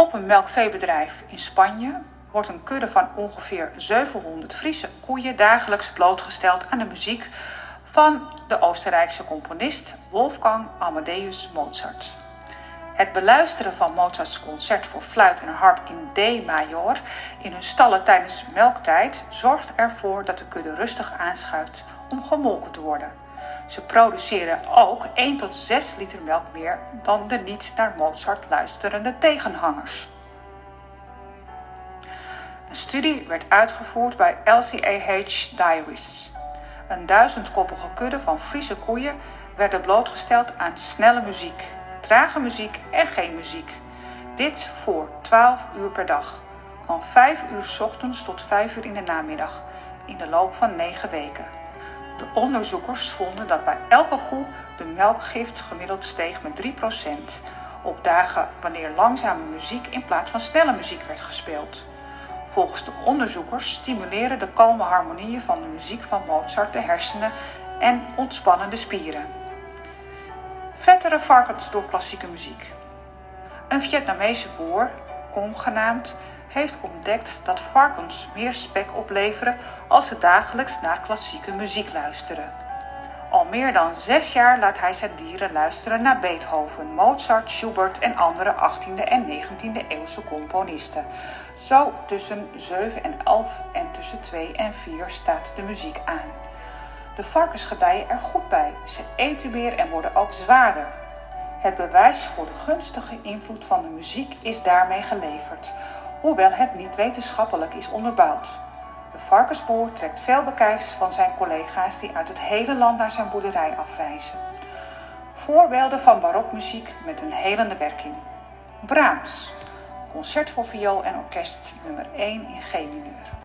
Op een melkveebedrijf in Spanje wordt een kudde van ongeveer 700 Friese koeien dagelijks blootgesteld aan de muziek van de Oostenrijkse componist Wolfgang Amadeus Mozart. Het beluisteren van Mozarts concert voor fluit en harp in D-major in hun stallen tijdens melktijd zorgt ervoor dat de kudde rustig aanschuift om gemolken te worden. Ze produceren ook 1 tot 6 liter melk meer dan de niet naar Mozart luisterende tegenhangers. Een studie werd uitgevoerd bij LCAH Diaries. Een duizendkoppige kudde van Friese koeien werden blootgesteld aan snelle muziek, trage muziek en geen muziek. Dit voor 12 uur per dag, van 5 uur s ochtends tot 5 uur in de namiddag, in de loop van 9 weken. De onderzoekers vonden dat bij elke koe de melkgift gemiddeld steeg met 3% op dagen wanneer langzame muziek in plaats van snelle muziek werd gespeeld. Volgens de onderzoekers stimuleren de kalme harmonieën van de muziek van Mozart de hersenen en ontspannen de spieren. Vettere varkens door klassieke muziek. Een Vietnamese boer, Kong genaamd, heeft ontdekt dat varkens meer spek opleveren als ze dagelijks naar klassieke muziek luisteren. Al meer dan zes jaar laat hij zijn dieren luisteren naar Beethoven, Mozart, Schubert en andere 18e en 19e eeuwse componisten. Zo tussen 7 en 11 en tussen 2 en 4 staat de muziek aan. De varkens gedijen er goed bij. Ze eten meer en worden ook zwaarder. Het bewijs voor de gunstige invloed van de muziek is daarmee geleverd, hoewel het niet wetenschappelijk is onderbouwd. De varkensboer trekt veel bekijks van zijn collega's die uit het hele land naar zijn boerderij afreizen. Voorbeelden van barokmuziek met een helende werking. Brahms, concert voor viool en orkest nummer 1 in G mineur.